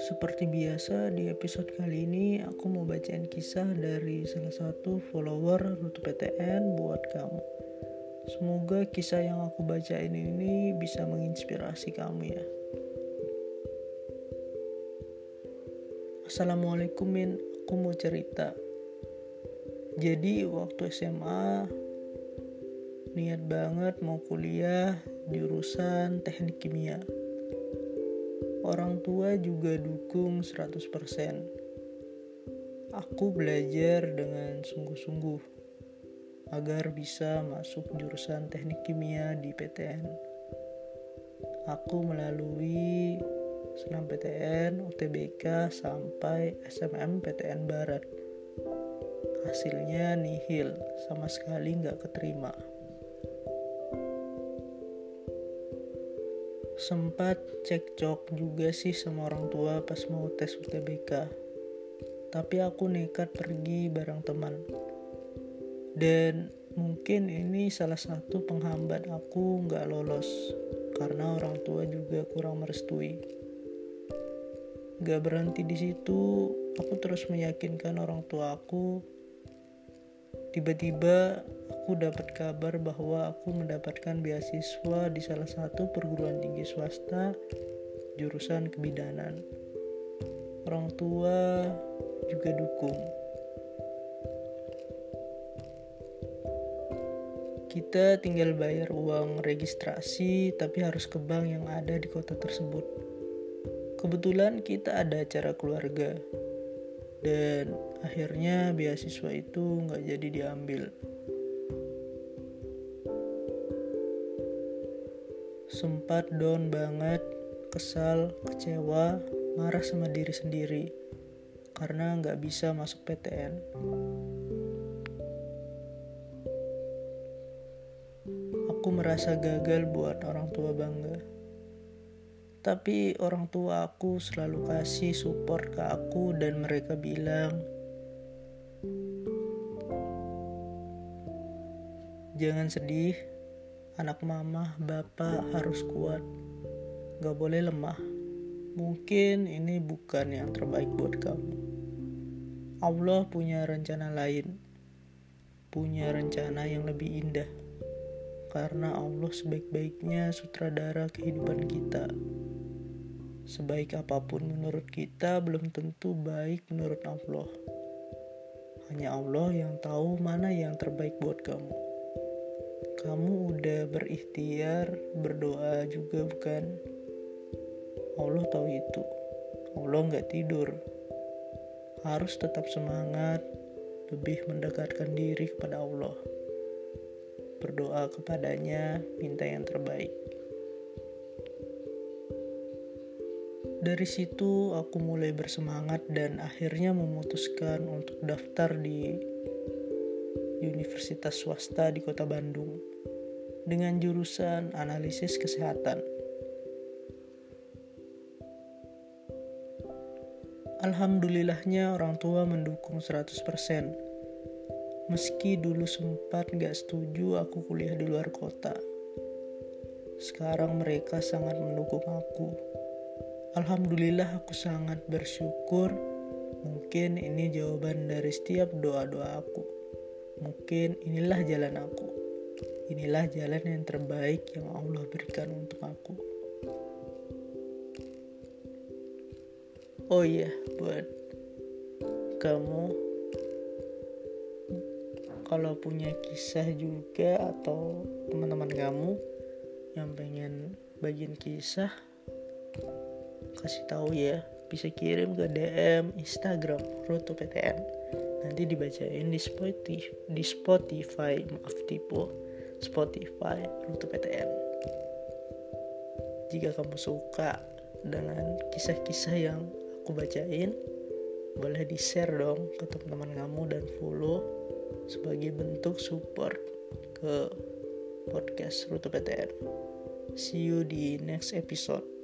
Seperti biasa di episode kali ini aku mau bacain kisah dari salah satu follower Rute PTN buat kamu. Semoga kisah yang aku bacain ini bisa menginspirasi kamu ya. Assalamualaikum Min, aku mau cerita. Jadi waktu SMA niat banget mau kuliah jurusan teknik kimia Orang tua juga dukung 100%. Aku belajar dengan sungguh-sungguh agar bisa masuk jurusan teknik kimia di PTN. Aku melalui senam PTN, UTBK, sampai SMM PTN Barat. Hasilnya nihil, sama sekali nggak keterima. Sempat cekcok juga sih sama orang tua pas mau tes UTBK. Tapi aku nekat pergi bareng teman. Dan mungkin ini salah satu penghambat aku nggak lolos karena orang tua juga kurang merestui. Gak berhenti di situ, aku terus meyakinkan orang tua aku Tiba-tiba aku dapat kabar bahwa aku mendapatkan beasiswa di salah satu perguruan tinggi swasta jurusan kebidanan. Orang tua juga dukung. Kita tinggal bayar uang registrasi, tapi harus ke bank yang ada di kota tersebut. Kebetulan kita ada acara keluarga, dan akhirnya beasiswa itu nggak jadi diambil. Sempat down banget kesal kecewa marah sama diri sendiri karena nggak bisa masuk PTN aku merasa gagal buat orang tua bangga. Tapi orang tua aku selalu kasih support ke aku dan mereka bilang jangan sedih anak mama bapak harus kuat gak boleh lemah mungkin ini bukan yang terbaik buat kamu Allah punya rencana lain punya rencana yang lebih indah karena Allah sebaik-baiknya sutradara kehidupan kita. Sebaik apa pun menurut kita belum tentu baik menurut Allah. Hanya Allah yang tahu mana yang terbaik buat kamu. Kamu udah berikhtiar, berdoa juga bukan? Allah tahu itu. Allah nggak tidur. Harus tetap semangat, lebih mendekatkan diri kepada Allah. Berdoa kepadanya, minta yang terbaik. Dari situ aku mulai bersemangat dan akhirnya memutuskan untuk daftar di universitas swasta di kota Bandung dengan jurusan analisis kesehatan. Alhamdulillahnya orang tua mendukung 100%. Meski dulu sempat gak setuju aku kuliah di luar kota. Sekarang mereka sangat mendukung aku Alhamdulillah aku sangat bersyukur. Mungkin ini jawaban dari setiap doa-doa aku. Mungkin inilah jalan aku. Inilah jalan yang terbaik yang Allah berikan untuk aku. Oh iya, buat kamu kalau punya kisah juga atau teman-teman kamu yang pengen bagian kisah kasih tahu ya. Bisa kirim ke DM Instagram Roto PTN nanti dibacain di Spotify di Spotify maaf tipu Spotify Roto PTN jika kamu suka dengan kisah-kisah yang aku bacain boleh di share dong ke teman-teman kamu dan follow sebagai bentuk support ke podcast Rute PTN see you di next episode